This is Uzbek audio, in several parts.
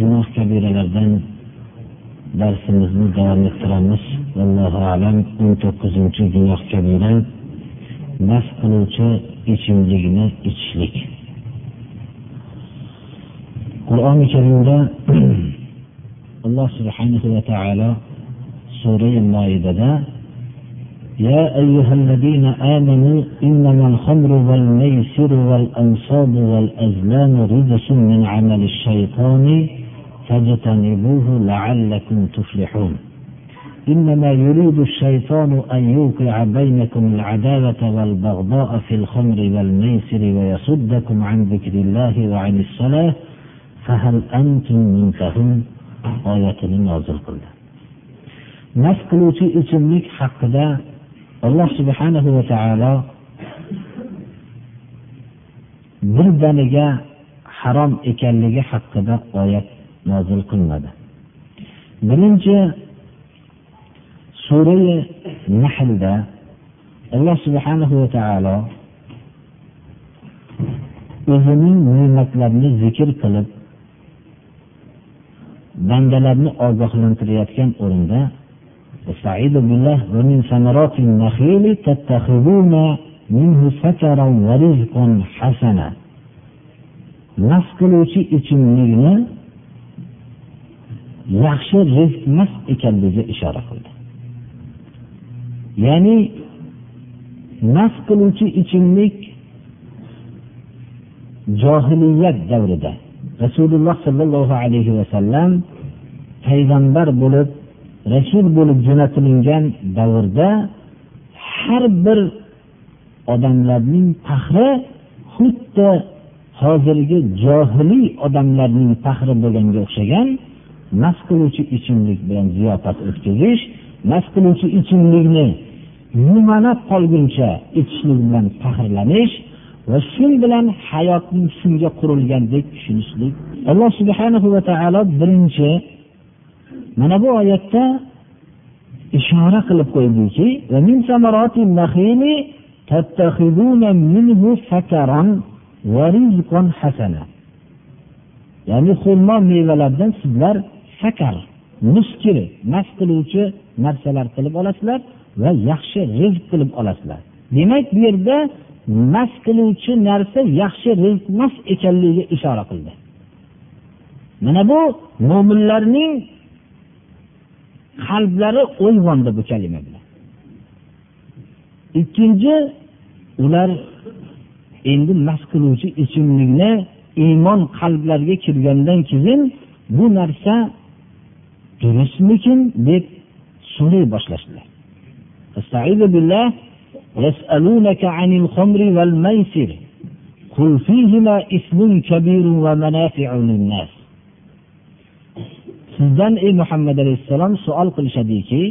gunoh kabiralardan darsimizni davom ettiramiz allohu alam o'n to'qqizinchi gunoh kabira mast qiluvchi ichimlikni ichishlik qur'oni karimda alloh subhanahu va taolo surai moidada يا أيها الذين آمنوا إنما الخمر والميسر والأنصاب والأزلام رجس من عمل الشيطان فاجتنبوه لعلكم تفلحون. إنما يريد الشيطان أن يوقع بينكم العداوة والبغضاء في الخمر والميسر ويصدكم عن ذكر الله وعن الصلاة فهل أنتم منتهون؟ آية نازل قلنا؟ mast qiluvchi ichimlik haqida alloh subhanahu va taolo birdaniga harom ekanligi haqida oyat nozil qilmadi birinchi surai nahlda alloh subhanahu va taolo o'zining ne'matlarini zikr qilib bandalarni ogohlantirayotgan o'rinda استعيذ بالله ومن ثمرات النخيل تتخذون منه سكرا ورزقا حسنا naf qiluvchi ichimlikni yaxshi rizq emas ekanligiga ishora qildi. Ya'ni naf qiluvchi ichimlik johiliyat davrida rasululloh sollallohu alayhi vasallam payg'ambar bo'lib rasul bo'lib jo'natilingan davrda har bir odamlarning faxri xuddi hozirgi johiliy odamlarning faxri bo'lganga o'xshagan mast qiluvchi ichimlik bilan ziyofat o'tkazish mast qiluvchi ichimlikni yumalab qolguncha ichishlik bilan faxrlanish va shu bilan hayotning shunga qurilgandek tushunishlik. Alloh subhanahu va taolo birinchi mana bu oyatda ishora qilib qo'ydiki ya'ni xurmo mevalardan sizlar sakar muskir mast qiluvchi narsalar qilib olasizlar va yaxshi rizq qilib olasizlar. Demak bu yerda mast qiluvchi narsa yaxshi rizq emas ekanligiga ishora qildi. Mana bu mo'minlarning qalblari uyg'ondi bu kalima bilan. Ikkinchi ular endi mast qiluvchi ichimlikni iymon qalblariga kirgandan keyin bu narsa durustmikin deb so'ray boshlashdilar يسألونك عن الخمر والميسر قل فيهما إثم كبير ومنافع للناس sizdan ey muhammad alayhissalom savol qilishadiki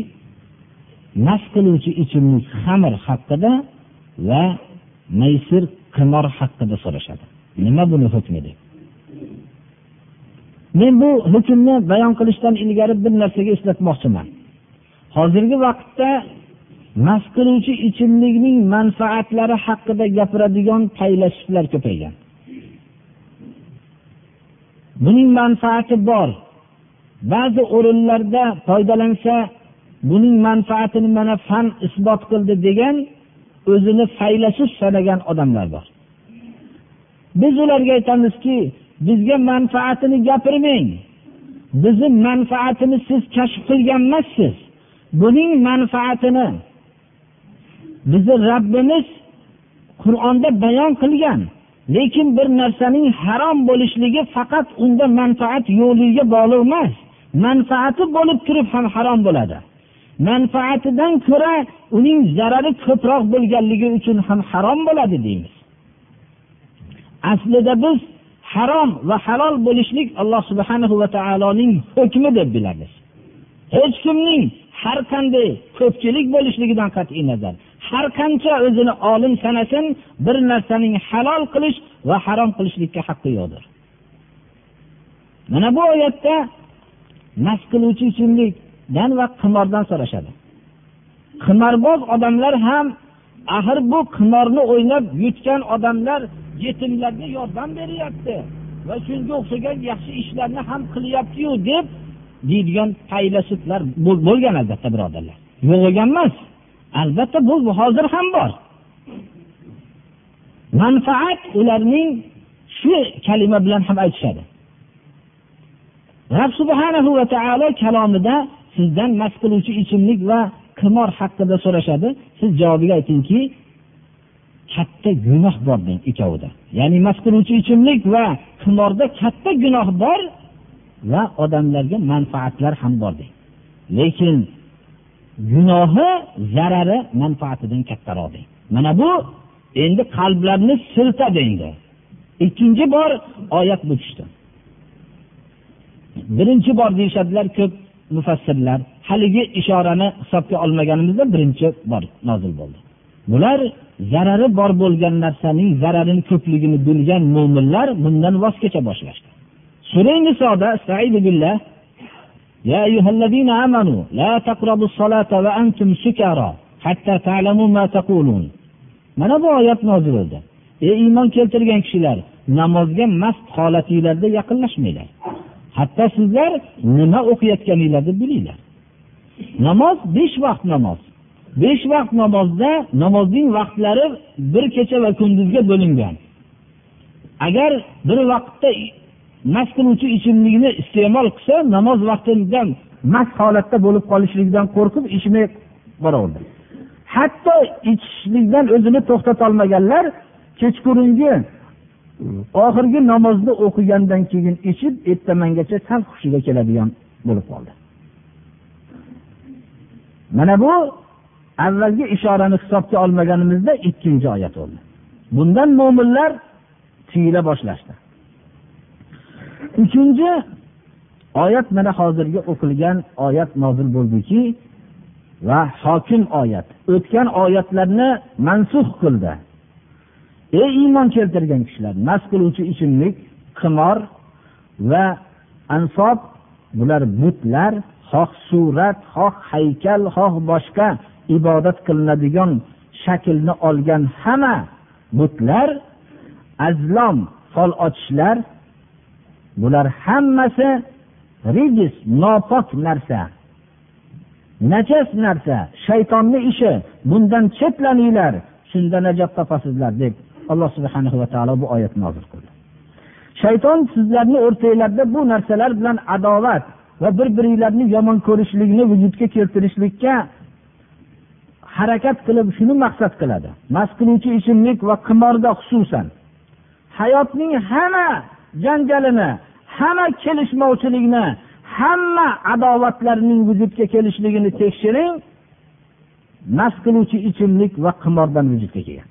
mast qiluvchi ichimlik xamir haqida va maysir qimor haqida so'rashadi nima buni hukmi deb Men bu hukmni bayon qilishdan ilgari bir narsaga eslatmoqchiman. Hozirgi vaqtda mast qiluvchi ichimlikning manfaatlari haqida gapiradigan faylasuflar ko'paygan. Buning manfaati bor. Ba'zi o'rinlarda foydalansa buning manfaatini mana fan isbot qildi degan o'zini faylasuf sanagan odamlar bor. Biz ularga aytamizki bizga manfaatini gapirmang. Bizni manfaatini siz kashf qilgan emassiz buning manfaatini bizni rabbimiz qur'onda bayon qilgan. Lekin bir narsaning harom bo'lishligi faqat unda manfaat yo'qligiga bog'liq emas. Manfaati bo'lib turib ham harom bo'ladi. Manfaatidan ko'ra uning zarari ko'proq bo'lganligi uchun ham harom bo'ladi deymiz. Aslida biz harom va halol bo'lishlik alloh subhanahu va taoloning hukmi deb bilamiz hech kimning har qanday ko'pchilik bo'lishligidan qat'iy nazar. Har qancha o'zini olim sanasin bir narsaning halol qilish va harom qilishlikka haqqi yo'qdir. Mana bu oyatda mast qiluvchi ichimlikdan va qimordan so'rashadi. Qimorboz odamlar ham axir bu qimorni o'ynab yutgan odamlar yetimlarga yordam beryapti va shunga o'xshagan yaxshi ishlarni ham qilyaptiyu deb deydigan faylasuflar bo'lgan albatta birodarlar. Yo'q bo'lgan emas albatta bu hozir ham bor. Manfaat ularning shu kalima bilan ham aytishadi. Rob subhanahu va taolo kalomida sizdan mast qiluvchi ichimlik va qimor haqida so'rashadi. Siz javobiga aytingki katta gunoh bor deng ikkovida. Ya'ni mast qiluvchi ichimlik va qimorda katta gunoh bor va odamlarga manfaatlar ham bor deng. Lekin gunohi zarari manfaatidan kattaroq deng. Mana bu endi qalblarni siltadi endi ikkinchi bor oyat bu tushdi. Birinchi bor deyishadilar ko'p mufassirlar. Haligi ishorani hisobga olmaganimizda birinchi bor nozil bo'ldi. bular zarari bor bo'lgan narsaning zararini ko'pligini bilgan mo'minlar bundan voz kecha boshlashdi sura nisoda billah يا أيها الذين آمنوا لا تقربوا الصلاة وأنتم سكارى حتى تعلموا ما تقولون mana bu oyat nozil bo'ldi ey iymon keltirgan kishilar namozga mast holatinglarda yaqinlashmanglar hatto sizlar nima o'qiyotganinglarni bilinglar namoz besh vaqt namoz Besh vaqt namozda namozning vaqtlari bir kecha va kunduzga bo'lingan. Agar bir vaqtda mast qiluvchi ichimlikni iste'mol qilsa namoz vaqtidan mast holatda bo'lib qolishligidan qo'rqib ichmay boraverdi. Hatto ichishlikdan o'zini to'xtatolmaganlar kechqurungi oxirgi namozni o'qigandan keyin ichib ertamangacha sal hushiga keladigan bo'lib qoldi. Mana bu avvalgi ishorani hisobga olmaganimizda ikkinchi oyat bo'ldi bundan mo'minlar tiyila boshlashdi. Uchinchi oyat mana hozirgi o'qilgan oyat nozil bo'ldiki va hokim oyat. O'tgan oyatlarni mansux qildi. Ey iymon keltirgan kishilar mast qiluvchi ichimlik qimor va ansob bular butlar xoh surat xoh haykal xoh boshqa ibodat qilinadigan shaklni olgan hamma butlar azlom fol ochishlar bular hammasi rijis nopok narsa najas narsa shaytonni ishi. Bundan chetlaninglar shunda najot topasizlar deb alloh subhana va taolo bu oyatni nozil qildi. Shayton sizlarni o'rtanglarda bu narsalar bilan adovat va bir biringlarni yomon ko'rishlikni vujudga keltirishlikka harakat qilib shuni maqsad qiladi. Mast qiluvchi ichimlik va qimorda xususan. Hayotning hamma janjalini hamma kelishmovchilikni hamma adovatlarning vujudga kelishligini tekshiring mast qiluvchi ichimlik va qimordan vujudga kelgan.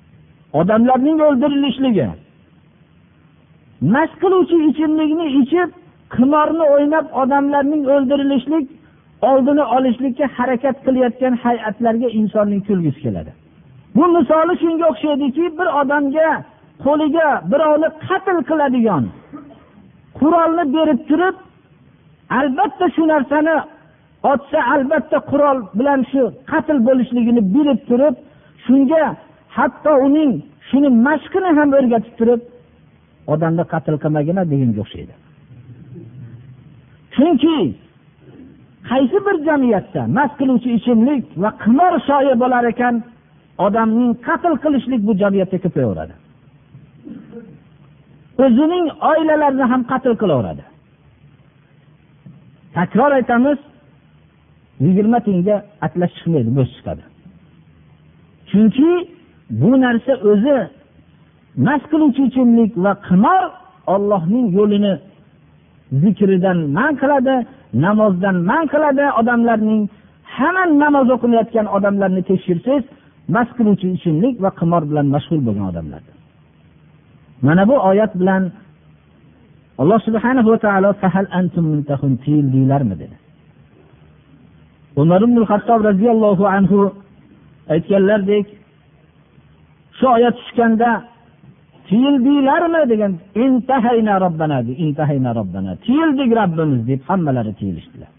Odamlarning o'ldirilishligi. Mast qiluvchi ichimlikni ichib qimorni o'ynab odamlarning o'ldirilishlik oldini olishlikka harakat qilayotgan hay'atlarga insonning kulgisi keladi. Bu misoli shunga o'xshaydiki bir odamga qo'liga birovni qatl qiladigan qurolni berib turib albatta shu narsani otsa albatta qurol bilan shu qatl bo'lishligini bilib turib shunga hatto uning shuni mashqini ham o'rgatib turib odamni qatl qilmagin deganga o'xshaydi. Chunki qaysi bir jamiyatda mast qiluvchi ichimlik va qimor shoyi bo'lar ekan odamning qatl qilishlik bu jamiyatda ko'payaveradi o'zining oilalarini ham qatl qilaveradi. Takror aytamiz yigirma tiyinga atlas chiqmaydi bo'sh chiqadi. Chunki bu narsa o'zi mast qiluvchi ichimlik va qimor ollohning yo'lini zikridan man qiladi namozdan man qiladi odamlarning. Hamma namoz o'qilayotgan odamlarni tekshirsangiz mast qiluvchi ichimlik va qimor bilan mashg'ul bo'lgan odamlar mana bu oyat bilan alloh subhanahu va taolo fahal antum muntahun dedi. Umar ibn hattob roziyallohu anhu aytganlardek shu oyat tushganda tiyildinglarmi degan intahayna robbana intahayna robbana tiyildik robbimiz deb hammalari tiyilishdilar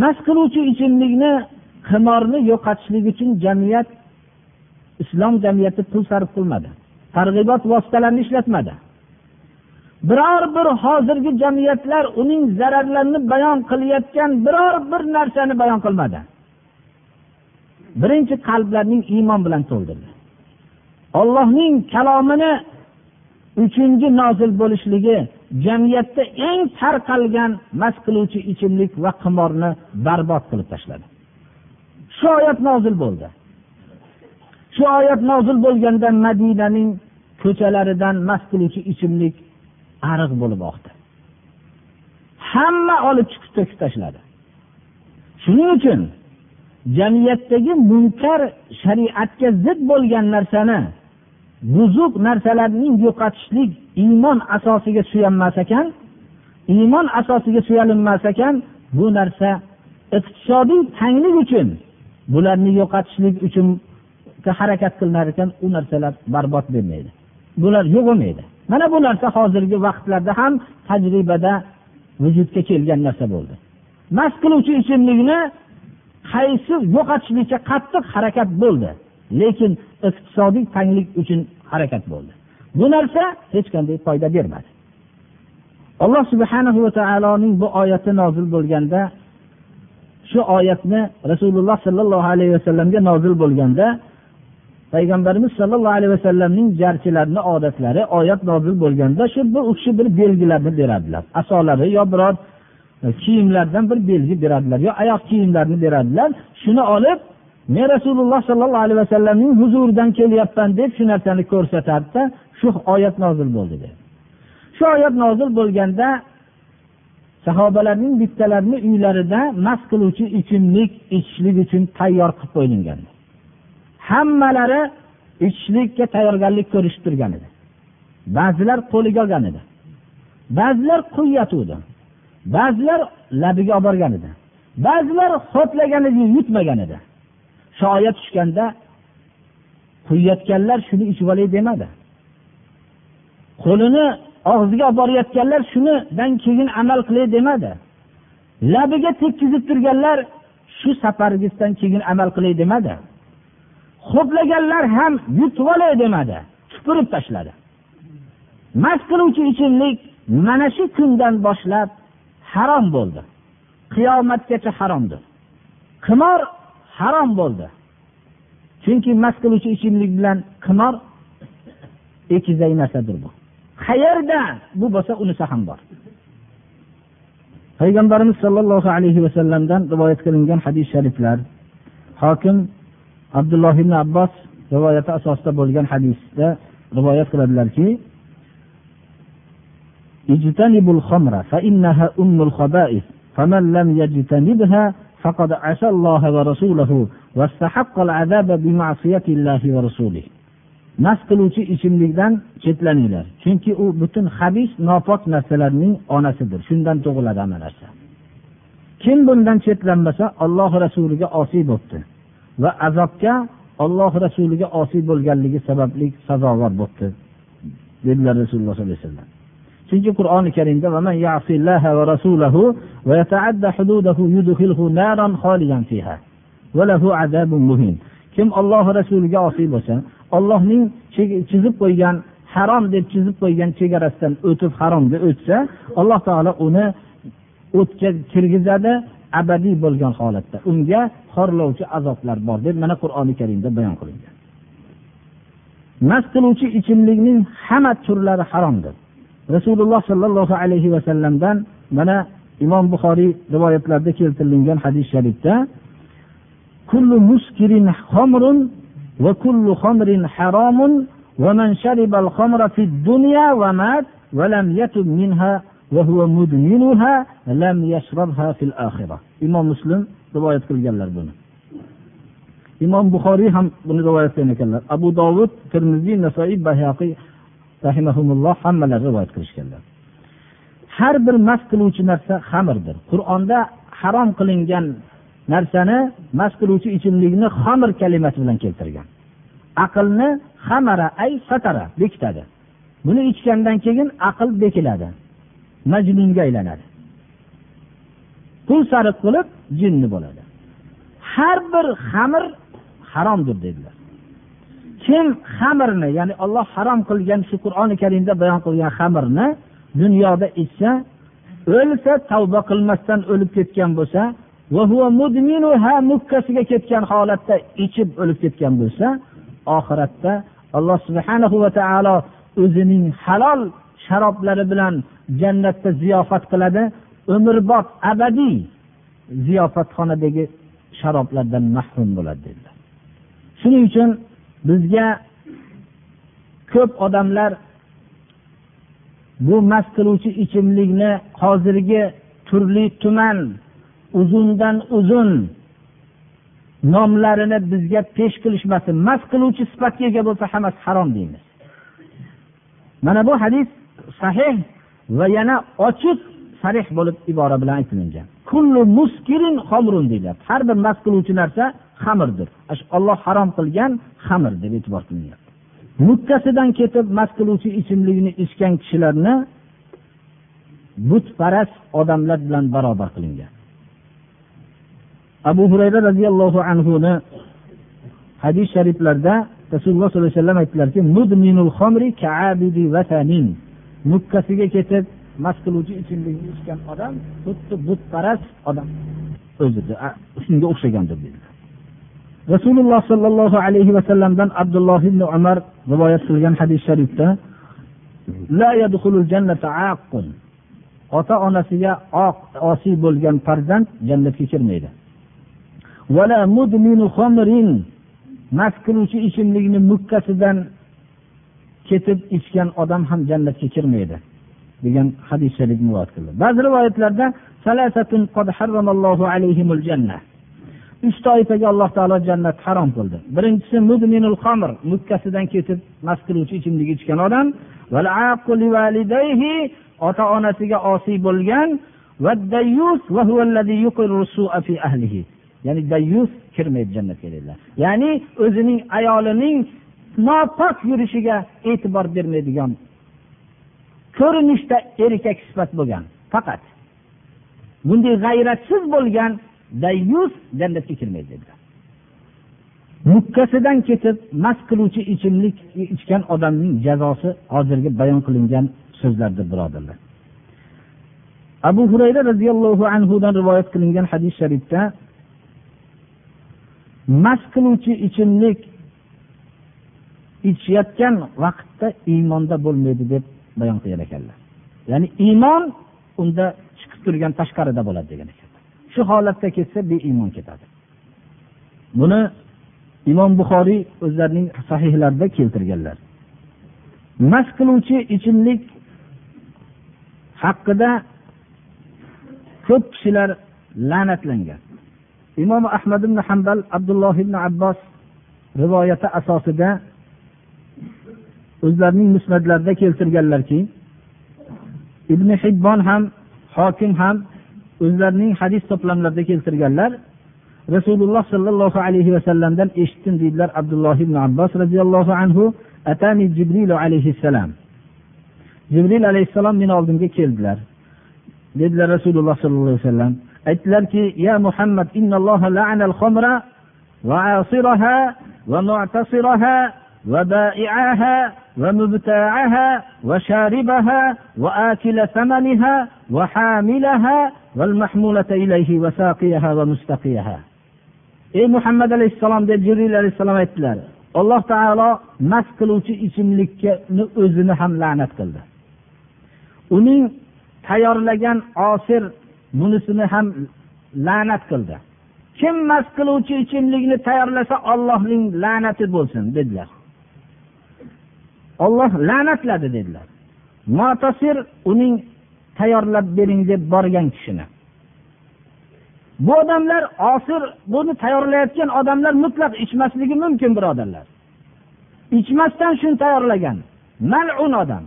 mast qiluvchi ichimlikni qimorni yo'qotishlik uchun jamiyat islom jamiyati pul sarf qilmadi targ'ibot vositalarini ishlatmadi. Biror bir hozirgi jamiyatlar uning zararlarini bayon qilayotgan biror bir narsani bayon qilmadi. Birinchi qalblarning iymon bilan to'ldirdi ollohning kalomini uchinchi nozil bo'lishligi jamiyatda eng tarqalgan mast qiluvchi ichimlik va qimorni barbod qilib tashladi. Shu oyat nozil bo'ldi. Shu oyat nozil bo'lganda madinaning ko'chalaridan mast qiluvchi ichimlik ariq bo'lib oqdi. Hamma olib chiqib to'kib tashladi. Shuning uchun jamiyatdagi munkar shariatga zid bo'lgan narsani buzuq narsalarning yo'qotishlik iymon asosiga suyanmas ekan iymon asosiga suyalinmas ekan bu narsa iqtisodiy tanglik uchun bularni yo'qotishlik uchun harakat qilinar ekan u narsalar barbod bo'lmaydi bular yo'q bo'lmaydi. Mana bu narsa hozirgi vaqtlarda ham tajribada vujudga kelgan narsa bo'ldi. Mast qiluvchi ichimlikni qaysi yo'qotishlikka qattiq harakat bo'ldi. Lekin iqtisodiy tanglik uchun harakat bo'ldi. Bu narsa hech qanday foyda bermadi. Alloh subhana va taoloning bu oyati nozil bo'lganda shu oyatni rasululloh sollallohu alayhi vasallamga nozil bo'lganda payg'ambarimiz sollallohu alayhi vasallamning jarchilarini odatlari oyat nozil bo'lganda shu bir u kishi bir belgilarni beradilar. Asolari yo biror E, kiyimlardan bir belgi beradilar. Yo oyoq kiyimlarni beradilar. Shuni olib men rasululloh sollallohu alayhi vasallamning huzuridan kelyapman deb shu narsani ko'rsatadida shu oyat nozil bo'ldi deb shu oyat nozil bo'lganda sahobalarning bittalarini uylarida mast qiluvchi ichimlik ichishlik uchun tayyor qilib qo'yilgan. Hammalari ichishlikka tayyorgarlik ko'rishib turgan edi. Ba'zilar qo'liga olgan edi. Ba'zilar quyyatuvdi ba'zilar labiga olib borgan edi. Ba'zilar ho'plagan edi yutmagan edi. Shoya tushganda quyayotganlar shuni ichib olay demadi. Qo'lini og'ziga olib borayotganlar shunidan keyin amal qilay demadi. Labiga tekkizib turganlar shu safargizdan keyin amal qilay demadi. Ho'plaganlar ham yutib olay demadi tupurib tashladi. Mast qiluvchi ichimlik mana shu kundan boshlab harom bo'ldi. Qiyomatgacha haromdir. Qimor harom bo'ldi. Chunki mast qiluvchi ichimlik bilan qimor ekizay narsadir bu. Qayerda? Bu bo'lsa unisi ham bor. Payg'ambarimiz sollallohu alayhi vasallamdan rivoyat qilingan hadis shariflar. Hokim abdulloh ibn abbos rivoyati asosida bo'lgan hadisda rivoyat qiladilarki اجتنبوا الخمر فإنها أم الخبائث فمن لم يجتنبها فقد عصى الله ورسوله واستحق العذاب بمعصية الله ورسوله mast qiluvchi ichimlikdan chetlaninglar chunki u butun habis nopok narsalarning onasidir shundan tug'iladi hamma narsa kim bundan chetlanmasa olloh rasuliga osiy bo'libdi va azobga olloh rasuliga osiy bo'lganligi sababli sazovor bo'libdi dedilar rasululloh sollallohu alayhi vasallam Chunki qur'oni karimda kim olloh rasuliga osiy bo'lsa ollohning chizib qo'ygan harom deb chizib qo'ygan chegarasidan o'tib haromga o'tsa alloh taolo uni o'tga kirgizadi abadiy bo'lgan holatda. Unga xorlovchi azoblar bor deb mana qur'oni karimda bayon qilingan. Mast qiluvchi ichimlikning hamma turlari haromdir. Rasululloh sollallohu alayhi vasallamdan mana imom buxoriy rivoyatlarida keltirilgan hadis sharifda كل مسكر خمر وكل خمر حرام ومن شرب الخمر في الدنيا ومات ولم يتب منها وهو مدمنها لم يشربها في الآخرة إمام مسلم rivoyat qilganlar buni imom buxoriy ham buni rivoyat qilgan ekanlar abu dovud termiziy nasoiy bahaqiy rahimahumulloh hammalari rivoyat qilishganlar. Har bir mast qiluvchi narsa xamirdir. Qur'onda harom qilingan narsani mast qiluvchi ichimlikni xamir kalimasi bilan keltirgan. Aqlni hamara ay satara bekitadi. Buni ichgandan keyin aql bekiladi. Majnunga aylanadi. Pul sarf qilib jinni bo'ladi. Har bir xamir haromdir dedilar. Kim xamirni ya'ni olloh harom qilgan shu qur'oni karimda bayon qilgan xamirni dunyoda ichsa o'lsa tavba qilmasdan o'lib ketgan bo'lsa mukkasiga ketgan holatda ichib o'lib ketgan bo'lsa oxiratda alloh subhanahu va taolo o'zining halol sharoblari bilan jannatda ziyofat qiladi. Umrbod abadiy ziyofatxonadagi sharoblardan mahrum bo'ladi dedilar. Shuning uchun bizga ko'p odamlar bu mast qiluvchi ichimlikni hozirgi turli tuman uzundan uzun nomlarini bizga pesh qilishmasin mast qiluvchi sifatga ega bo'lsa hammasi harom deymiz. Mana bu hadis sahih va yana ochiq sarih bo'lib ibora bilan aytilingan kullu muskirin xomrun deyilyapti har bir mast qiluvchi narsa xamirdir. Olloh harom qilgan xamir deb e'tibor qilinyapti mukkasidan ketib mast qiluvchi ichimlikni ichgan kishilarni butparast odamlar bilan barobar qilingan. Abu hurayra roziyallohu anhuni hadis shariflarda rasululloh sollallohu alayhi vasallam aytdilarki mukkasiga ketib mast qiluvchi ichimlikni ichgan odam xuddi butparast odam o'zi shunga o'xshagandir dedilar rasululloh sollallohu alayhi vasallamdan abdulloh ibn umar rivoyat qilgan hadis sharifda ota onasiga oq osiy bo'lgan farzand jannatga kirmaydi mast qiluvchi ichimlikni mukkasidan ketib ichgan odam ham jannatga kirmaydi degan hadis sharif rivoyat qildi. Ba'zi rivoyatlarda uch toifaga alloh taolo jannat harom qildi. Birinchisi mudminul xamr mukkasidan ketib mast qiluvchi ichimlik ichgan odam. Ota onasiga osiy bo'lgan. Ya'ni dayyus kirmaydi jannatga dedilar. Ya'ni o'zining ayolining nopok yurishiga e'tibor bermaydigan ko'rinishda erkak sifat bo'lgan. Faqat bunday g'ayratsiz bo'lgan dayyus jannatga kirmaydi dedilar. Mukkasidan ketib mast qiluvchi ichimlik ichgan odamning jazosi hozirgi bayon qilingan so'zlardir birodarlar. Abu hurayra roziyallohu anhudan rivoyat qilingan hadis sharifda mast qiluvchi ichimlik ichayotgan vaqtda iymonda bo'lmaydi deb bayon qilgan ekanlar. Ya'ni iymon unda chiqib turgan tashqarida bo'ladi degan shu holatda ketsa beiymon ketadi. Buni imom buxoriy o'zlarining sahihlarida keltirganlar. Mast qiluvchi ichimlik haqida ko'p kishilar la'natlangan. Imom ahmad ibn hambal abdulloh ibn abbos rivoyati asosida o'zlarining musnatlarida keltirganlarki ibn hibbon ham hokim ham o'zlarining hadis to'plamlarida keltirganlar rasululloh sollallohu alayhi vasallamdan eshitdim deydilar abdulloh ibn abbos roziyallohu anhu atani jibril alayhissalom jibril alayhissalom meni oldimga keldilar dedilar rasululloh sollallohu alayhi vasallam aytdilarki ya muhammad innalloha ba'i'aha ومبتاعها وشاربها وآكل ثمنها وحاملها ey muhammad alayhissalom deb jibril alayhissalom aytdilar. Alloh taolo mast qiluvchi ichimlikni o'zini ham la'nat qildi. Uning tayyorlagan osir bunisini ham la'nat qildi. Kim mast qiluvchi ichimlikni tayyorlasa ollohning la'nati bo'lsin dedilar. Olloh la'natladi dedilar. Motasir uning tayyorlab bering deb borgan kishini. Bu odamlar osir buni tayyorlayotgan odamlar mutlaq ichmasligi mumkin birodarlar. Ichmasdan shuni tayyorlagan malun odam.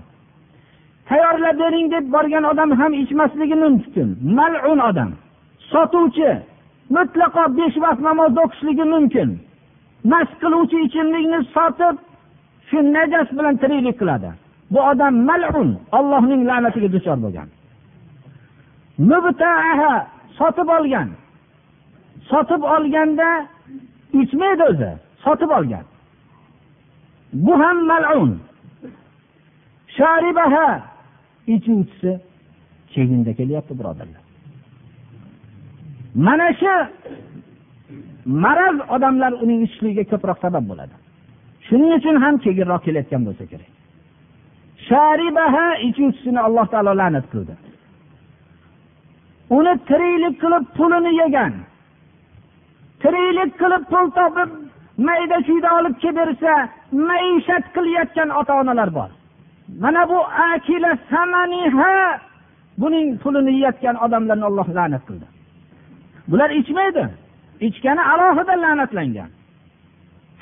Tayyorlab bering deb borgan odam ham ichmasligi mumkin malun odam. Sotuvchi mutlaqo besh vaqt namoz o'qishligi mumkin. Mast qiluvchi ichimlikni sotib shu najas bilan tiriklik qiladi. Bu odam malun ollohning la'natiga duchor bo'lgan. Sotib olgan. Sotib olganda ichmaydi o'zi sotib olgan. Bu ham malun. Sharibaha ichuvchisi cheginda kelyapti birodarlar. Mana shu maraz odamlar uning ichishligiga ko'proq sabab bo'ladi. Shuning uchun ham keyinroq kelayotgan bo'lsa kerak. Sharibaha ichuvchisini alloh taolo la'nat qildi. Uni tiriklik qilib pulini yegan. Tiriklik qilib pul topib mayda chuyda olib kelib bersa maishat qilayotgan ota onalar bor. Mana bu akila samaniha buning pulini yeyotgan odamlarni olloh la'nat qildi. Bular ichmaydi. Ichgani alohida la'natlangan.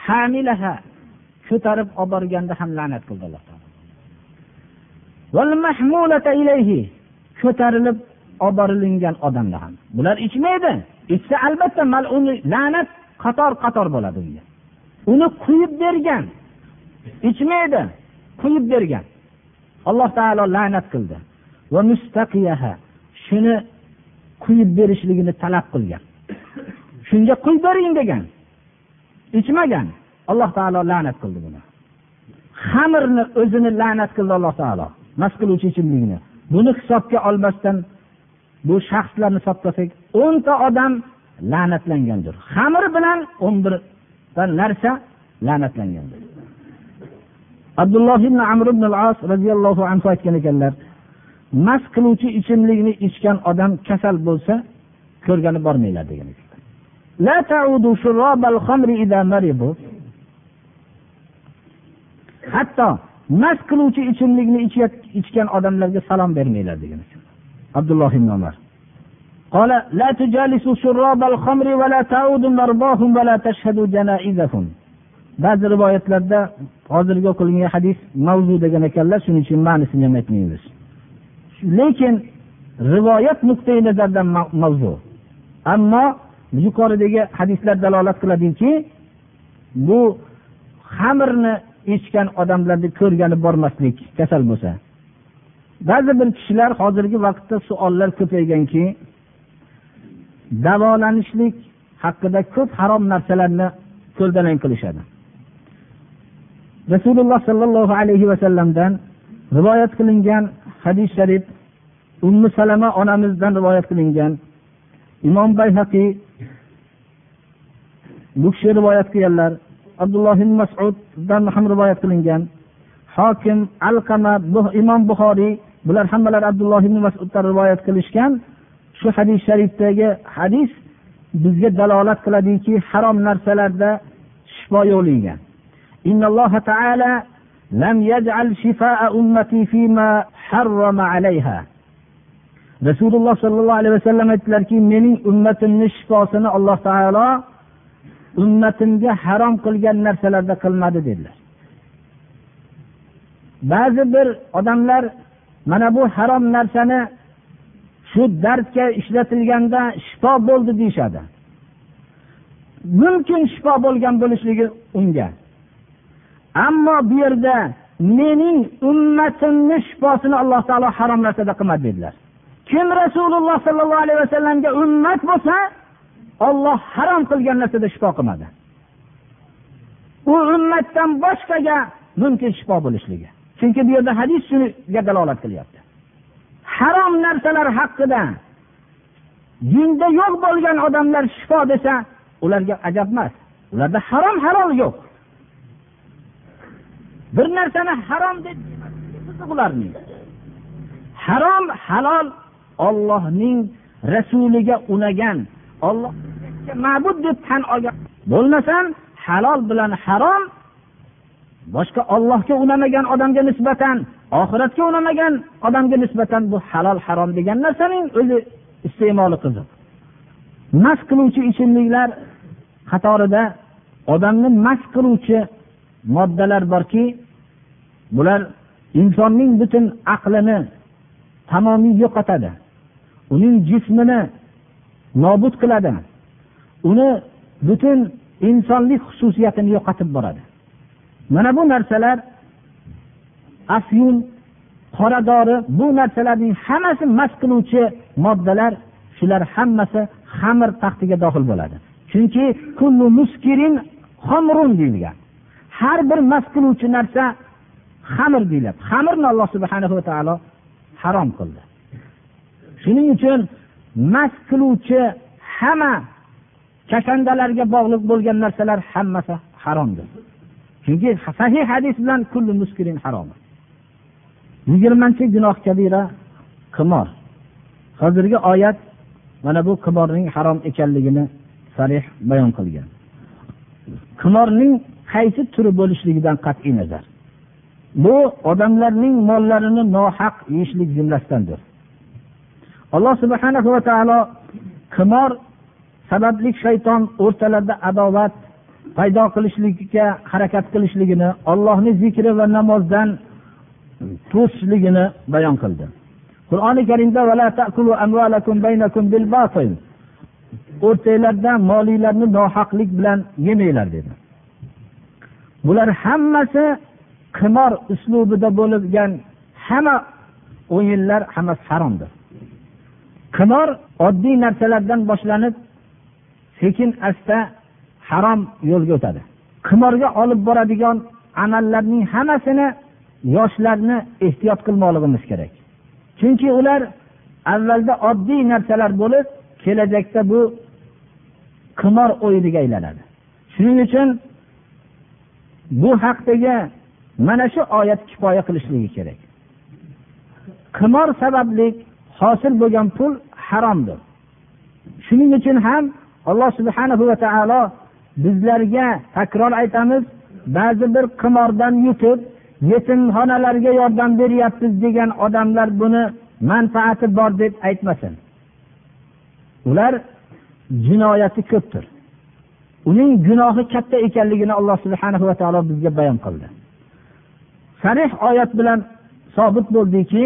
Hamilaha ko'tarib olib borganda ham la'nat qildi alloh taolo. Ko'tarilib olib borilingan odamlar ham. Bular ichmaydi. Ichsa albatta maluni la'nat qator qator bo'ladi unga. Uni quyib bergan. Ichmaydi quyib bergan. Alloh taolo la'nat qildi. Va mustaqiyaha shuni quyib berishligini talab qilgan. Shunga quyib bering degan. Ichmagan. Alloh taolo la'nat qildi buni. Xamirni o'zini la'nat qildi alloh taolo. Mast qiluvchi ichimlikni buni hisobga olmasdan bu shaxslarni hisoblasak o'nta odam la'natlangandir. Xamir bilan o'n birta narsa la'natlangandir. Abdulloh ibn amr ibn al as roziyallohu anhu aytgan ekanlar mast qiluvchi ichimlikni ichgan odam kasal bo'lsa ko'rgani bormanglar degan hatto mast qiluvchi ichimlikni ichgan odamlarga salom bermanglar degan ekan. abdulloh ibn umar قال لا تجالسوا شراب الخمر ولا تعودوا مرضاهم ولا تشهدوا جنائزهم ba'zi rivoyatlarda hozirgi o'qilgan hadis mavzu degan ekanlar shuning uchun ma'nisini ham aytmaymiz lekin rivoyat nuqtai nazaridan mavzu ammo yuqoridagi hadislar dalolat qiladiki bu xamirni ichgan odamlarni ko'rgani bormaslik kasal bo'lsa ba'zi bir kishilar hozirgi vaqtda savollar ko'payganki davolanishlik haqida ko'p harom narsalarni ko'ldalang qilishadi. Rasululloh sollallohu alayhi vasallamdan rivoyat qilingan hadis sharif ummu salama onamizdan rivoyat qilingan. Imom bayhaqiy bu kishi rivoyat qilganlar abdulloh ibn masuddan ham rivoyat qilingan. Hokim alqama imom buxoriy bular hammalari abdulloh ibn masuddan rivoyat qilishgan shu hadis sharifdagi hadis bizga dalolat qiladiki harom narsalarda shifo yo'qligiga إن الله تعالى لم يجعل شفاء أمتي فيما حرم عليها rasululloh sollallohu alayhi vasallam aytdilarki mening ummatimni shifosini alloh taolo ummatimga harom qilgan narsalarda qilmadi dedilar ba'zi bir odamlar mana bu harom narsani shu dardga ishlatilganda shifo bo'ldi deyishadi. Mumkin shifo bo'lgan bo'lishligi unga. Ammo bu yerda mening ummatimni shifosini alloh taolo harom narsada qilmadi dedilar. Kim rasululloh sollallohu alayhi vasallamga ummat bo'lsa olloh harom qilgan narsada shifo qilmadi. U ummatdan boshqaga mumkin shifo bo'lishligi. Chunki bu yerda hadis shuniga dalolat qilyapti. Harom narsalar haqida dinda yo'q bo'lgan odamlar shifo desa ularga ajab emas. Ularda harom halol yo'q. Bir narsani harom deb ularning? Harom halol ollohning rasuliga unagan olloh ma'bud deb tan olgan bo'lmasam halol bilan harom boshqa ollohga unamagan odamga nisbatan oxiratga unamagan odamga nisbatan bu halol harom degan narsaning o'zi iste'moli qiziq mast qiluvchi ichimliklar qatorida odamni mast qiluvchi moddalar borki bular insonning butun aqlini tamomiy yo'qotadi uning jismini nobud qiladi uni butun insonlik xususiyatini yo'qotib boradi. Mana bu narsalar afyun qora dori bu narsalarning hammasi mast qiluvchi moddalar shular hammasi xamir taxtiga dohil bo'ladi. Chunki kullu muskirin xomrun deyilgan. Har bir mast qiluvchi narsa xamir deyiladi. Xamirni alloh subhana va taolo harom qildi. Shuning uchun mast qiluvchi hamma kashandalarga bog'liq bo'lgan narsalar hammasi haromdir. Chunki sahih hadis bilan kullu muskirin harom. Yigirmanchi gunoh kabira qimor. Hozirgi oyat mana bu qimorning harom ekanligini sarih bayon qilgan. Qimorning qaysi turi bo'lishligidan qat'iy nazar. Bu odamlarning mollarini nohaq yeyishlik jumlasidandir. Alloh subhana va taolo qimor sababli shayton o'rtalarida adovat paydo qilishlikka harakat qilishligini ollohni zikri va namozdan to'sishligini bayon qildi. Qur'oni karimda o'rtanglarda molinglarni nohaqlik bilan yemanglar dedi. Bular hammasi qimor uslubida bo'lgan hamma o'yinlar hammasi haromdir qimor oddiy narsalardan boshlanib sekin asta harom yo'lga o'tadi. Qimorga olib boradigan amallarning hammasini yoshlarni ehtiyot qilmoqligimiz kerak. Chunki ular avvalda oddiy narsalar bo'lib kelajakda bu qimor o'yiniga aylanadi. Shuning uchun bu haqdagi mana shu oyat kifoya qilishligi kerak. Qimor sababli hosil bo'lgan pul haromdir. Shuning uchun ham alloh subhana va taolo bizlarga takror aytamiz ba'zi bir qimordan yutib yetimxonalarga yordam beryapmiz degan odamlar buni manfaati bor deb aytmasin. Ular jinoyati ko'pdir. Uning gunohi katta ekanligini alloh subhana va taolo bizga bayon qildi. Sarih oyat bilan sobit bo'ldiki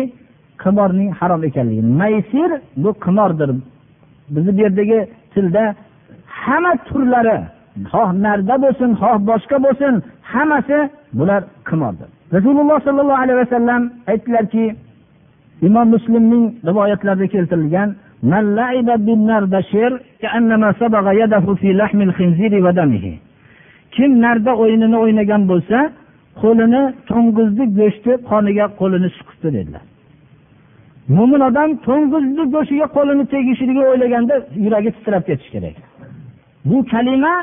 qimorning harom ekanligi maysir bu qimordir. Bizni bu yerdagi tilda hamma turlari xoh narda bo'lsin xoh boshqa bo'lsin hammasi bular qimordir. Rasululloh sollallohu alayhi vasallam aytdilarki imom muslimning rivoyatlarida keltirilgan kim narda o'yinini o'ynagan bo'lsa qo'lini to'ng'izni go'shti qoniga qo'lini suqibdi dedilar. Mo'min odam to'ng'izni go'shtiga qo'lini tegishligini o'ylaganda yuragi titrab ketishi kerak. Bu kalima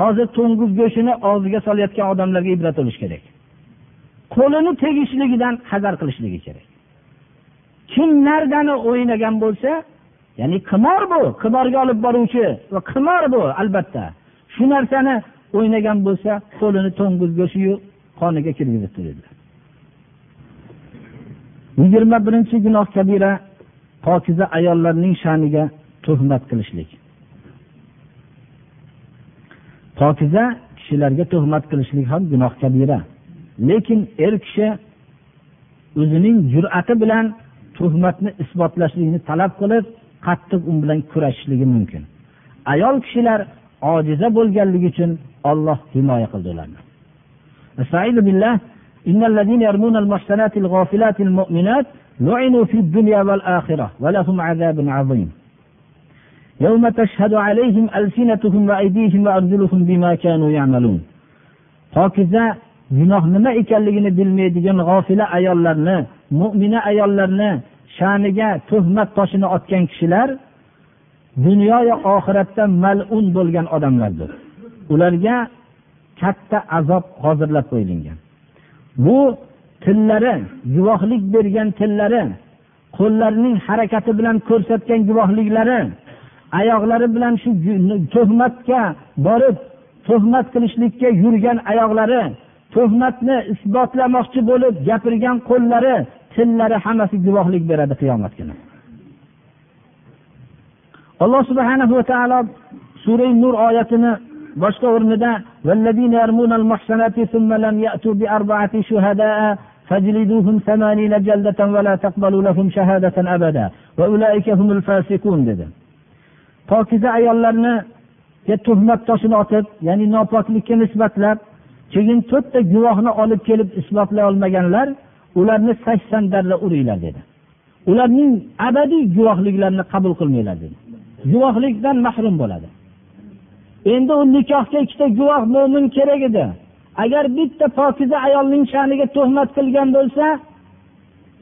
hozir to'ng'iz go'shtini og'ziga solayotgan odamlarga ibrat bo'lishi kerak. Qo'lini tegishligidan hazar qilishligi kerak. Kim nardani o'ynagan bo'lsa ya'ni qimor bu qimorga olib boruvchi va qimor bu albatta. Shu narsani o'ynagan bo'lsa qo'lini to'ng'iz go'shtiyu qoniga kirgizibdi dedilar yigirma birinchi gunoh kabira pokiza ayollarning sha'niga tuhmat qilishlik. pokiza kishilarga tuhmat qilishlik ham gunoh kabira lekin er kishi o'zining jur'ati bilan tuhmatni isbotlashlikni talab qilib qattiq u bilan kurashishligi mumkin ayol kishilar ojiza bo'lganligi uchun olloh himoya qildi ularni إن الذين يرمون المحسنات الغافلات المؤمنات لعنوا في الدنيا والآخرة ولهم عذاب عظيم يوم تشهد عليهم ألسنتهم وأيديهم وأرجلهم بما كانوا يعملون pokiza gunoh nima ekanligini bilmaydigan g'ofila ayollarni mo'mina ayollarni sha'niga tuhmat toshini otgan kishilar dunyoyu oxiratda malun bo'lgan odamlardir ularga katta azob hozirlab qo'yilgan bu tillari guvohlik bergan tillari qo'llarining harakati bilan ko'rsatgan guvohliklari oyoqlari bilan shu tuhmatga borib tuhmat qilishlikka yurgan oyoqlari tuhmatni isbotlamoqchi bo'lib gapirgan qo'llari tillari hammasi guvohlik beradi qiyomat kuni alloh subhana va taolo sura nur oyatini boshqa o'rnida والذين يرمون المحصنات ثم لم يأتوا بأربعة شهداء فاجلدوهم ثمانين جلدة ولا تقبلوا لهم شهادة أبدا وأولئك هم الفاسقون dedi Pokiza ayollarni tuhmat toshini otib ya'ni nopoklikka nisbatlab keyin to'rtta guvohni olib kelib isbotlay olmaganlar ularni sakson darra uringlar dedi. Ularning abadiy guvohliklarini qabul qilmanglar dedi. Guvohlikdan mahrum bo'ladi. Endi u nikohga ikkita guvoh mo'min kerak edi. Agar bitta pokiza ayolning sha'niga tuhmat qilgan bo'lsa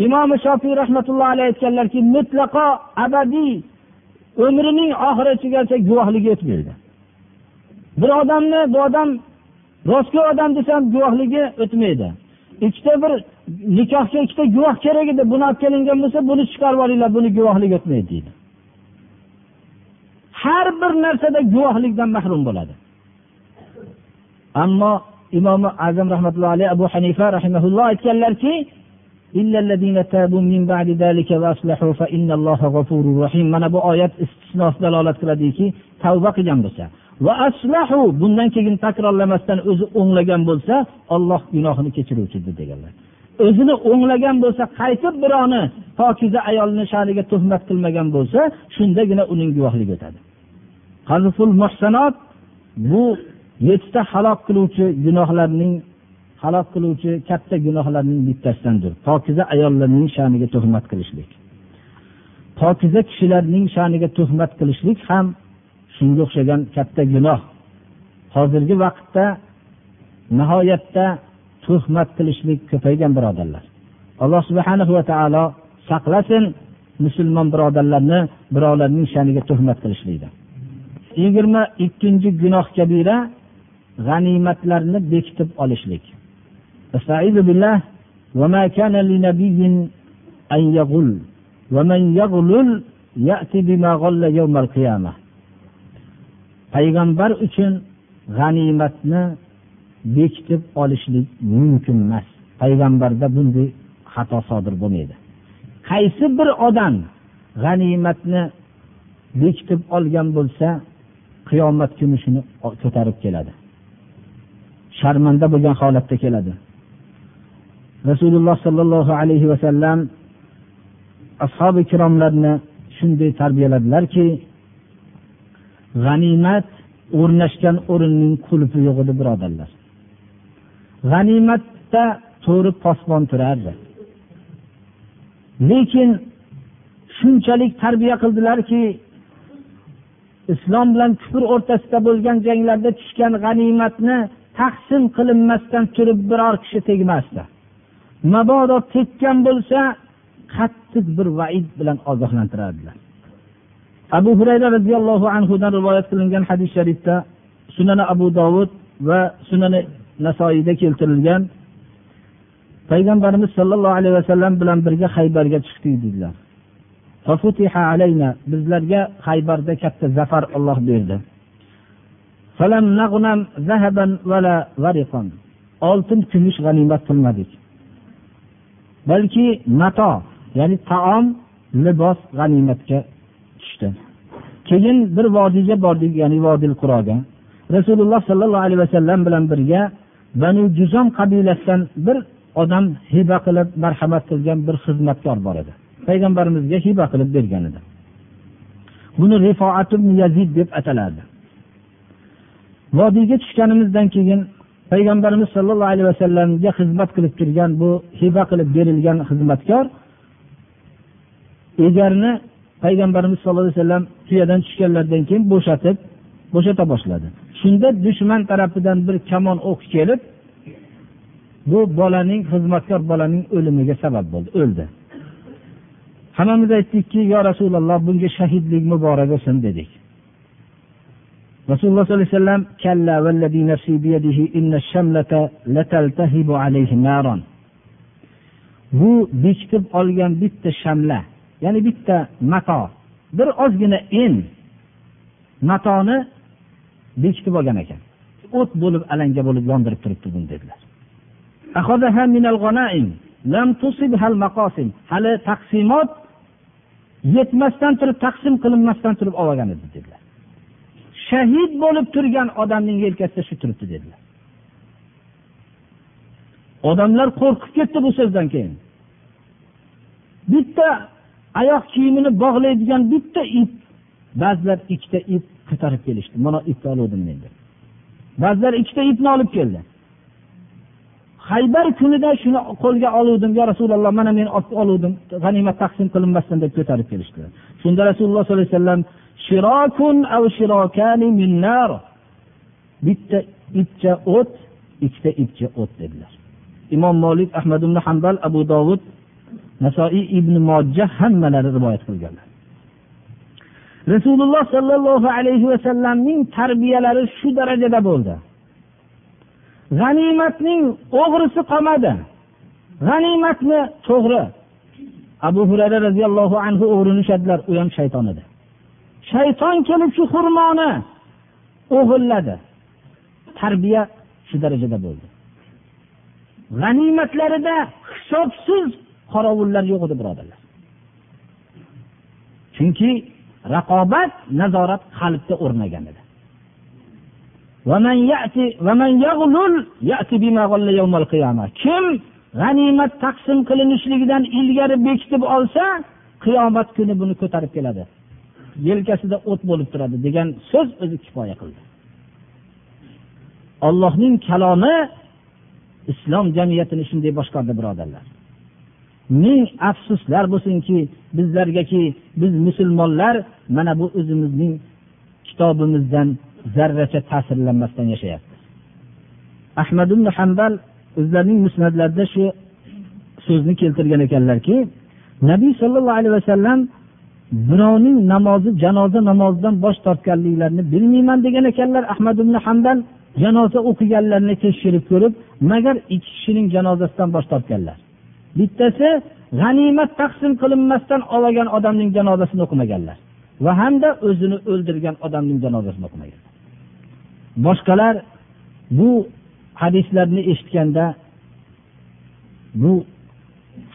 imom shofiy rahmatullohi alayhi aytganlarki mutlaqo abadiy umrining oxirigacha guvohlik etmaydi bir odamni bu odam rostgo'y odam desam guvohligi o'tmaydi. Ikkita bir nikohga ikkita guvoh kerak edi buni olib kelingan bo'lsa buni chiqarib olinglar buni guvohligi o'tmaydi deydi. Har bir narsada guvohlikdan mahrum bo'ladi. Ammo imom azam rahmatullohi alayhi abu hanifa rahimaulloh aytganlarki mana bu oyat istisnosi dalolat qiladiki tavba qilgan bo'lsa. va aslahu bundan keyin takrorlamasdan o'zi o'nglagan bo'lsa olloh gunohini kechiruvchidir deganlar. O'zini o'nglagan bo'lsa qaytib birovni pokiza ayolni sha'niga tuhmat qilmagan bo'lsa shundagina uning guvohligi o'tadi. Bu yettita halok qiluvchi gunohlarning halok qiluvchi katta gunohlarning bittasidandir pokiza ayollarning sha'niga tuhmat qilishlik. Pokiza kishilarning sha'niga tuhmat qilishlik ham shunga o'xshagan katta gunoh. Hozirgi vaqtda nihoyatda tuhmat qilishlik ko'paygan birodarlar. Alloh subhana va taolo saqlasin musulmon birodarlarni birovlarning sha'niga tuhmat qilishlikdan. Yigirma ikkinchi gunoh kabira g'animatlarni bekitib olishlik. استعيذ بالله وما كان لنبي أن يغل ومن يغلل يأتي بما غل يوم القيامة payg'ambar uchun g'animatni bekitib olishlik mumkin emas payg'ambarda bunday xato sodir bo'lmaydi qaysi bir odam g'animatni bekitib olgan bo'lsa qiyomat kuni shuni ko'tarib keladi sharmanda bo'lgan holatda keladi Rasululloh sollallohu alayhi vasallam ashobi ikromlarni shunday tarbiyaladilarki g'animat o'rnashgan o'rinning qulfi yo'q edi birodarlar. G'animatda to'ri posbon turardi. Lekin shunchalik tarbiya qildilarki islom bilan kufr o'rtasida bo'lgan janglarda tushgan g'animatni taqsim qilinmasdan turib biror kishi tegmasdi. Mabodo tekkan bo'lsa qattiq bir vaid bilan ogohlantirardilar. Abu hurayra roziyallohu anhudan rivoyat qilingan hadis sharifda sunani abu dovud va sunani nasoiyda keltirilgan payg'ambarimiz sollallohu alayhi vasallam bilan birga haybarga chiqdik dedilar. Bizlarga haybarda katta zafar olloh berdi. Oltin kumush g'animat qilmadik. Balki mato ya'ni taom libos g'animatga tushdi. Keyin bir vodiyga bordik ya'ni vodil quroga. Rasululloh sollallohu alayhi vasallam bilan birga banu juzom qabilasidan bir odam hiba qilib marhamat qilgan bir xizmatkor bor edi. Payg'ambarimizga hiba qilib bergan edi. Buni rifoat yazid deb atalardi. Vodiyga tushganimizdan keyin payg'ambarimiz sollallohu alayhi vasallamga xizmat qilib turgan bu hiba qilib berilgan xizmatkor egarni payg'ambarimiz sallallohu alayhi vasallam tuyadan tushganlaridan keyin bo'shatib bo'shata boshladi. Shunda dushman tarafidan bir kamon o'q kelib bu bolaning xizmatkor bolaning o'limiga sabab bo'ldi o'ldi. Hammamiz aytdikki yo rasululloh bunga shahidlik muborak bo'lsin dedik. Rasululloh sollallohu alayhi vasallam kalla vallazi nafsi biyadihi inna shamlata lataltahibu alayhi naron bu bekitib olgan bitta shamla ya'ni bitta mato bir ozgina en matoni bekitib olgan ekan. O't bo'lib alanga bo'lib yondirib turibdi buni dedilar. Hali taqsimot yetmasdan turib taqsim qilinmasdan turib olgan edi dedilar. Shahid bo'lib turgan odamning yelkasida shu turibdi dedilar. Odamlar qo'rqib ketdi bu so'zdan keyin. Bitta oyoq kiyimini bog'laydigan bitta ip ba'zilar ikkita ip ko'tarib kelishdi. Mana ipni oluvdim men deb. Ba'zilar ikkita ipni olib keldi. Haybar kunida shuni qo'lga oluvdim. Yo rasululloh mana men oluvdim. G'animat taqsim qilinmasdan deb ko'tarib kelishdi shunda rasululloh sollallohu alayhi vasallam bitta ipcha o't ikkita ipcha o't dedilar. Imom molik ahmad ibn hambal abu dovud nasoiy ibn mojja hammalari rivoyat qilganlar. Rasululloh sollallohu alayhi vasallamning tarbiyalari shu darajada bo'ldi. G'animatning o'g'risi qolmadi. G'animatni to'g'ri. Abu hurayra roziyallohu anhu o'g'rini ushladilar. U ham shayton edi. Shayton kelib shu xurmoni o'g'irladi. Tarbiya shu darajada bo'ldi. G'animatlarida hisobsiz qorovullar yo'q edi birodarlar. Chunki raqobat nazorat qalbda o'rnagan edi. Kim g'animat taqsim qilinishligidan ilgari bekitib olsa qiyomat kuni buni ko'tarib keladi. Yelkasida o't bo'lib turadi degan so'z o'zi kifoya qildi. Ollohning kalomi islom jamiyatini shunday boshqardi birodarlar. Ming afsuslar bo'lsinki bizlargaki biz musulmonlar mana bu o'zimizning kitobimizdan zarracha ta'sirlanmasdan yashayapti. Ahmad ibn hambal o'zlarining musnatlarida shu so'zni keltirgan ekanlarki nabiy sollallohu alayhi vasallam birovning namozi janoza namozidan bosh tortganliklarini bilmayman degan ekanlar. Ahmad ibn hambal janoza o'qiganlarini tekshirib ko'rib magar ikki kishining janozasidan bosh tortganlar. Bittasi g'animat taqsim qilinmasdan olgan odamning janozasini o'qimaganlar va hamda o'zini o'ldirgan odamning janozasini o'qimagan boshqalar bu hadislarni eshitganda bu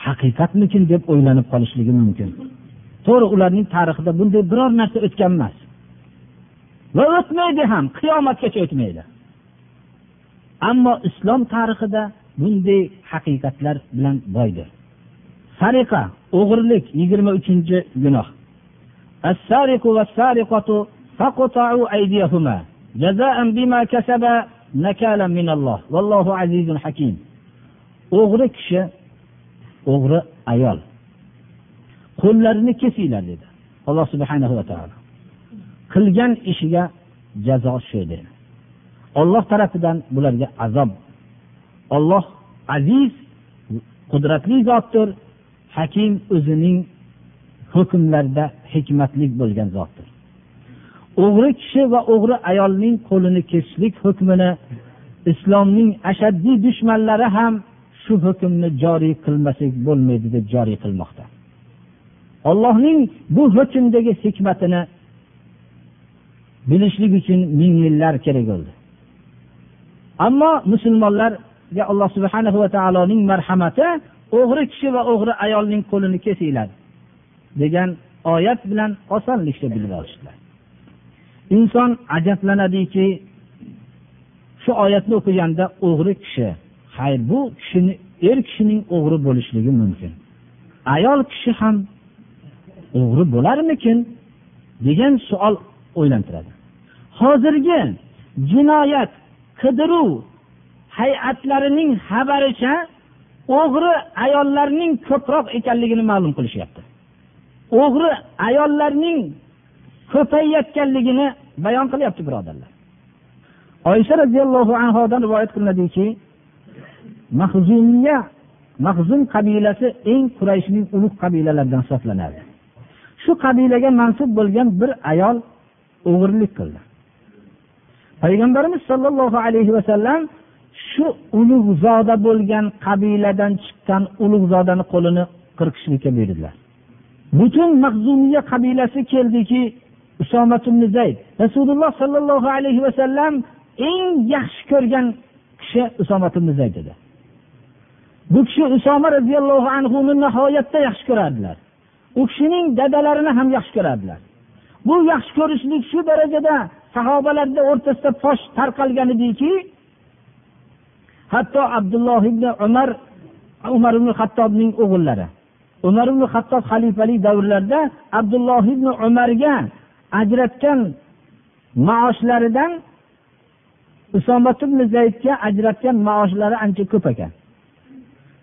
haqiqatmikin deb o'ylanib qolishligi mumkin. To'g'ri ularning tarixida bunday biror narsa o'tgan emas. Va o'tmaydi ham qiyomatgacha o'tmaydi. Ammo islom tarixida bunday haqiqatlar bilan boydir sariqa o'g'irlik yigirma uchinchi gunoh. O'g'ri kishi o'g'ri ayol. Qo'llarini kesinglar dedi. Alloh subhana va taolo. Qilgan ishiga jazo shu dedi olloh tarafidan bularga azob. Olloh aziz qudratli zotdir. Hakim o'zining hukmlarida hikmatli bo'lgan zotdir. O'g'ri kishi va o'g'ri ayolning qo'lini kesishlik hukmini islomning ashaddiy dushmanlari ham shu hukmni joriy qilmasak bo'lmaydi deb joriy qilmoqda. Allohning bu hukmdagi hikmatini bilishlik uchun ming yillar kerak bo'ldi. Ammo musulmonlarga alloh subhana va taoloning marhamati o'g'ri kishi va o'g'ri ayolning qo'lini kesinglar degan oyat bilan osonlikcha bilib olishdilar. Inson ajablanadiki shu oyatni o'qiganda o'g'ri kishi hay bu kishini er kishining o'g'ri bo'lishligi mumkin. Ayol kishi ham o'g'ri bo'larmikin? degan savol o'ylantiradi. Hozirgi jinoyat qidiruv hay'atlarining xabaricha o'g'ri ayollarning ko'proq ekanligini ma'lum qilishyapti. O'g'ri ayollarning ko'payayotganligini bayon qilyapti birodarlar. Oysha roziyallohu anhodan rivoyat qilinadiki mahzumiya mahzum qabilasi eng qurayshning ulug' qabilalaridan hisoblanadi. Shu qabilaga mansub bo'lgan bir ayol o'g'irlik qildi. Payg'ambarimiz sollallohu alayhi vasallam shu ulug'zoda bo'lgan qabiladan chiqqan ulug'zodani qo'lini qirqishlikka buyurdilar. Butun mahzumiya qabilasi keldiki zayd. Rasululloh sollallohu alayhi vasallam eng yaxshi ko'rgan kishi usomat zayd edi. Bu kishi usoma roziyallohu anhuni nihoyatda yaxshi ko'rardilar. U kishining dadalarini ham yaxshi ko'rardilar. Bu yaxshi ko'rishlik shu darajada sahobalarni o'rtasida fosh tarqalgan ediki hatto abdulloh ibn umar umar ibn hattobning o'g'illari umar ibn hattob xalifalik davrlarida abdulloh ibn umarga ajratgan maoshlaridan usomat ibn zaydga ajratgan maoshlari ancha ko'p ekan.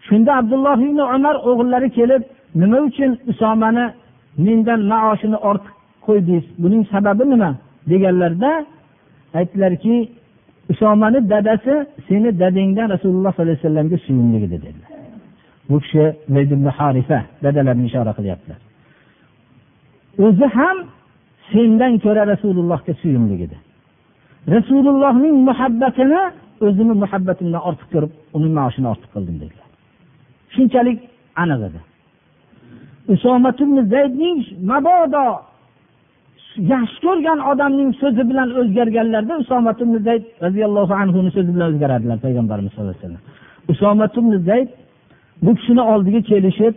Shunda abdulloh ibn umar o'g'illari kelib nima uchun usomani mendan maoshini ortiq qo'ydingiz? Buning sababi nima? deganlarida aytdilarki usomani dadasi seni dadangdan rasululloh sollallohu alayhi vasallamga suyumli edi dedilar. Bu kishi harifa dadalarini ishora qilyaptilar. O'zi ham sendan ko'ra rasulullohga suyumli edi. Rasulullohning muhabbatini o'zimni muhabbatimdan ortiq ko'rib uning maoshini ortiq qildim dedilar. Shunchalik aniq edi. Zaydning mabodo yaxshi ko'rgan odamning so'zi bilan o'zgarganlarda usomat zayd roziyallohu anhuni so'zi bilan o'zgaradilar payg'ambarimiz sallallohu alayhi vasallam. Usomat zayd bu kishini oldiga kelishib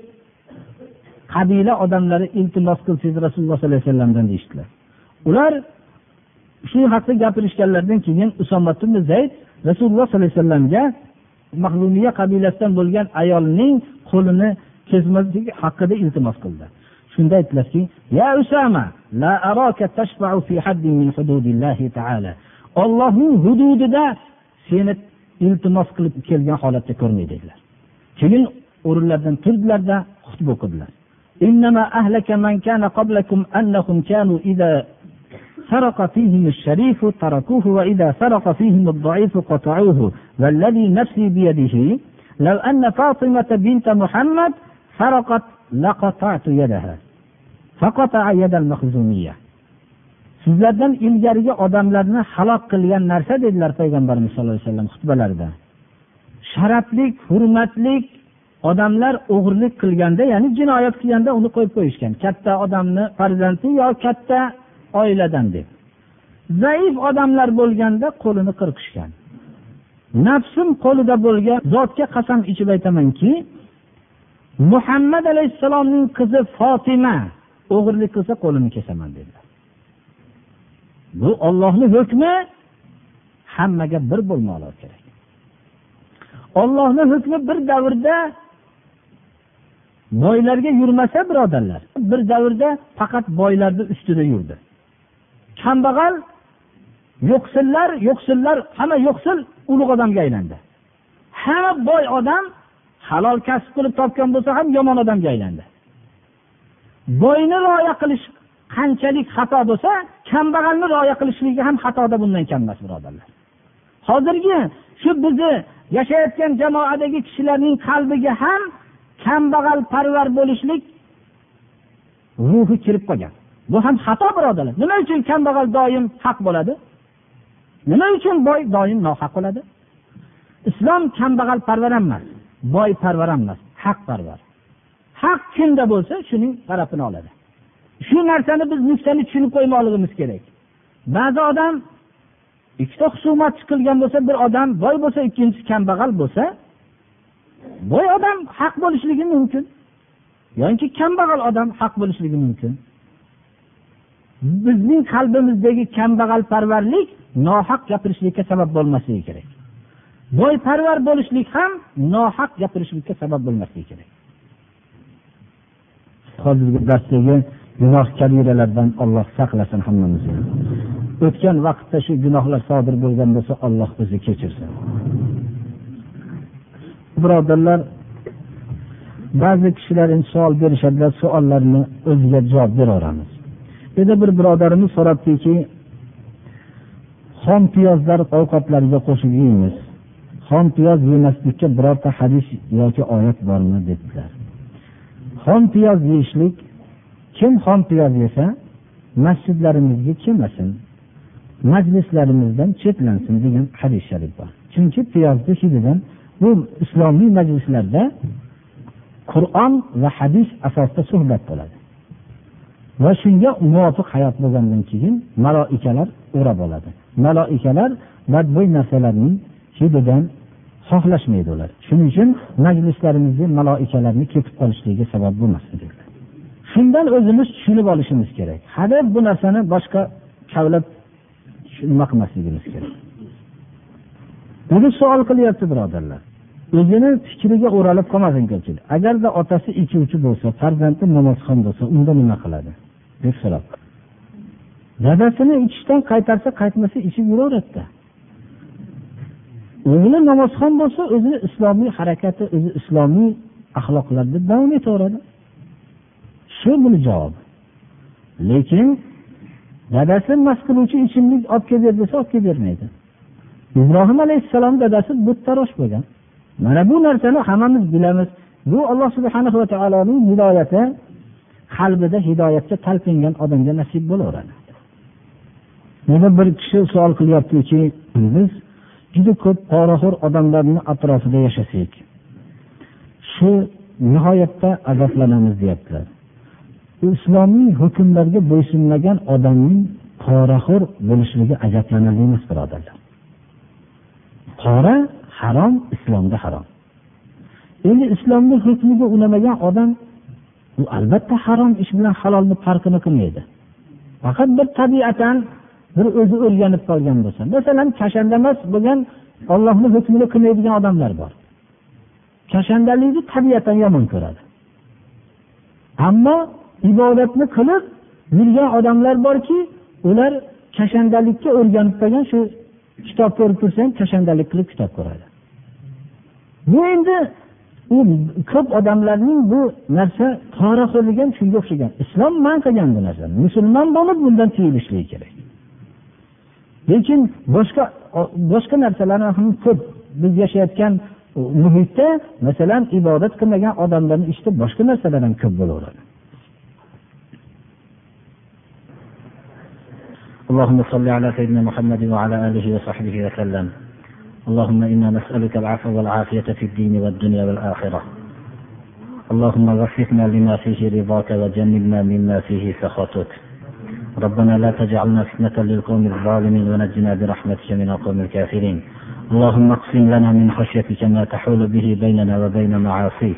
qabila odamlari iltimos qilsangiz rasululloh sollallohu alayhi vasallamdan deyishdilar. Ular shu haqda gapirishganlaridan keyin usomat zayd rasululloh sollallohu alayhi vasallamga mahlumiya qabilasidan bo'lgan ayolning qo'lini kesmaslik haqida iltimos qildi. Shunda aytdilarki ya usama la araka tashfa'u fi haddin min hududillahi ta'ala. Ollohning hududida seni iltimos qilib kelgan holatda ko'rmay dedilar. Keyin o'rinlaridan turdilarda xutba o'qidilar. إنما أهلك من كان قبلكم أنهم كانوا إذا سرق فيهم الشريف تركوه وإذا سرق فيهم الضعيف قطعوه. والذي نفسي بيده لو أن فاطمة بنت محمد سرقت لقطعت يدها فقطع يد المخزومية. sizlardan ilgarigi odamlarni halok qilgan narsa dedilar payg'ambarimiz sallallohu alayhi vasallam xutbalarida. Sharaflik hurmatlik odamlar o'g'irlik qilganda ya'ni jinoyat qilganda uni qo'yib qo'yishgan. Katta odamni farzandi yo katta oiladan deb. Zaif odamlar bo'lganda qo'lini qirqishgan. Nafsim qo'lida bo'lgan zotga qasam ichib aytamanki muhammad alayhissalomning qizi fotima o'g'irlik qilsa qo'lini kesaman dedilar bu ollohni hukmi hammaga bir bo'lmoqligi kerak. Ollohni hukmi bir davrda boylarga yurmasa birodarlar bir davrda faqat boylarni ustida yurdi. Kambag'al yo'qsillar yo'qsillar hamma yo'qsil ulug' odamga aylandi. Hamma boy odam halol kasb qilib topgan bo'lsa ham yomon odamga aylandi. Boyni rioya qilish qanchalik xato bo'lsa kambag'alni rioya qilishligi ham xatoda bundan kam emas birodarlar. Hozirgi shu bizni yashayotgan jamoadagi kishilarning qalbiga ham kambag'al parvar bo'lishlik ruhi kirib qolgan. Bu ham xato birodarlar. Nima uchun kambag'al doim haq bo'ladi? Nima uchun boy doim nohaq bo'ladi? Islom kambag'al ham emas boy ham emas haqparvar haq kimda bo'lsa shuning tarafini oladi. Shu narsani biz nuqtani tushunib qo'ymoqligimiz kerak. Ba'zi odam ikkita husumat qilgan bo'lsa bir odam boy bo'lsa ikkinchisi kambag'al bo'lsa boy odam haq bo'lishligi mumkin. Yoki kambag'al odam haq bo'lishligi mumkin. Bizning qalbimizdagi kambag'alparvarlik nohaq gapirishlikka sabab bo'lmasligi kerak. Boyparvar bo'lishlik ham nohaq gapirishlikka sabab bo'lmasligi kerak. Hozirgi darsdagi gunoh kabiralardan olloh saqlasin hammamizni. O'tgan vaqtda shu gunohlar sodir bo'lgan bo'lsa olloh o'zi kechirsin. Birodarlar ba'zi kishilar savol berishadilar savollarni o'ziga javob beraveramiz. Yana bir birodarimiz so'rabdiki xom piyozlar ovqatlariga qo'shib yeymiz. Xom piyoz yemaslikka birorta hadis yoki oyat bormi dedilar. Xom piyoz yeyishlik kim xom piyoz yesa masjidlarimizga kelmasin majlislarimizdan chetlansin degan hadis sharif bor. Chunki piyozni hididan bu islomiy majlislarda qur'on va hadis asosida suhbat bo'ladi. Va shunga muvofiq hayot bo'lgandan keyin maloikalar o'rab oladi. Maloikalar badbo'y narsalarning hididan xohlashmaydi ular. Shuning uchun majlislarimizda maloikalarni ketib qolishligiga sabab bo'lmasin dedilar. Shundan o'zimiz tushunib olishimiz kerak. Hadeb bu narsani boshqa kavlab nima qilmasligimiz kerak. Buni savol qilyapti birodarlar. O'zini fikriga o'ralib qolmasin ko'pchilik. Agarda otasi ichuvchi bo'lsa farzandi namozxon bo'lsa unda nima qiladi? deb so'rab dadasini ichishdan qaytarsa qaytmasa ichib yuraveradida. O'g'li namozxon bo'lsa o'zini islomiy harakati o'zi islomiy axloqlarda davom etaveradi. Shu buni javobi. Lekin dadasi mast qiluvchi ichimlik olib kelib ber desa olib kelib bermaydi. Ibrohim alayhissalom dadasi buttarosh bo'lgan. Mana bu narsani hammamiz bilamiz. Bu alloh subhana va taoloning hidoyati qalbida hidoyatga talpingan odamga nasib bo'laveradi. Yana bir kishi savol qilyaptiki biz juda ko'p poraxo'r odamlarni atrofida yashasak shu nihoyatda azoblanamiz deyaptilar. Islomiy hukmlarga bo'ysunmagan odamning poraxo'r bo'lishligi ajablanarli emas birodarlar. Qora harom islomda harom. Endi islomni hukmiga unamagan odam u albatta harom ish bilan halolni farqini qilmaydi. Faqat bir tabiatan bir o'zi o'rganib qolgan bo'lsa masalan kashandamas bo'lgan ollohni hukmini qilmaydigan odamlar bor. Kashandalikni tabiatan yomon ko'radi. Ammo ibodatni qilib yurgan odamlar borki ular kashandalikka o'rganib qolgan shu kitob ko'rib tursa ham kashandalik qilib kitob ko'radi. bu endi u ko'p odamlarning bu narsa poraxo'rlik ham shunga o'xshagan islom man qilgan bu narsani musulmon bo'lib bundan tiyilishligi kerak lekin boshqa boshqa narsalarni ham ko'p biz yashayotgan muhitda masalan ibodat qilmagan odamlarni ichida boshqa narsalar ham ko'p bo'laveradi اللهم صل على سيدنا محمد وعلى اله وصحبه وسلم اللهم إنا نسألك العفو والعافية في الدين والدنيا والآخرة. اللهم وفقنا لما فيه رضاك وجنبنا مما فيه سخطك. ربنا لا تجعلنا فتنة للقوم الظالمين ونجنا برحمتك من القوم الكافرين. اللهم اقسم لنا من خشيتك ما تحول به بيننا وبين معاصيك.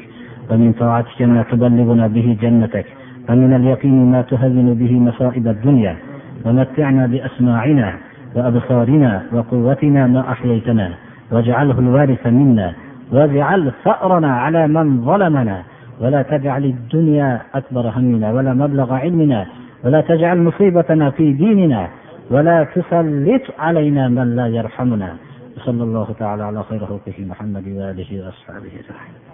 ومن طاعتك ما تبلغنا به جنتك. ومن اليقين ما تهون به مصائب الدنيا. ومتعنا بأسماعنا. وأبصارنا وقوتنا ما أحييتنا واجعله الوارث منا واجعل ثأرنا على من ظلمنا ولا تجعل الدنيا أكبر همنا ولا مبلغ علمنا ولا تجعل مصيبتنا في ديننا ولا تسلط علينا من لا يرحمنا صلى الله تعالى على خير خلقه محمد وآله وأصحابه أجمعين.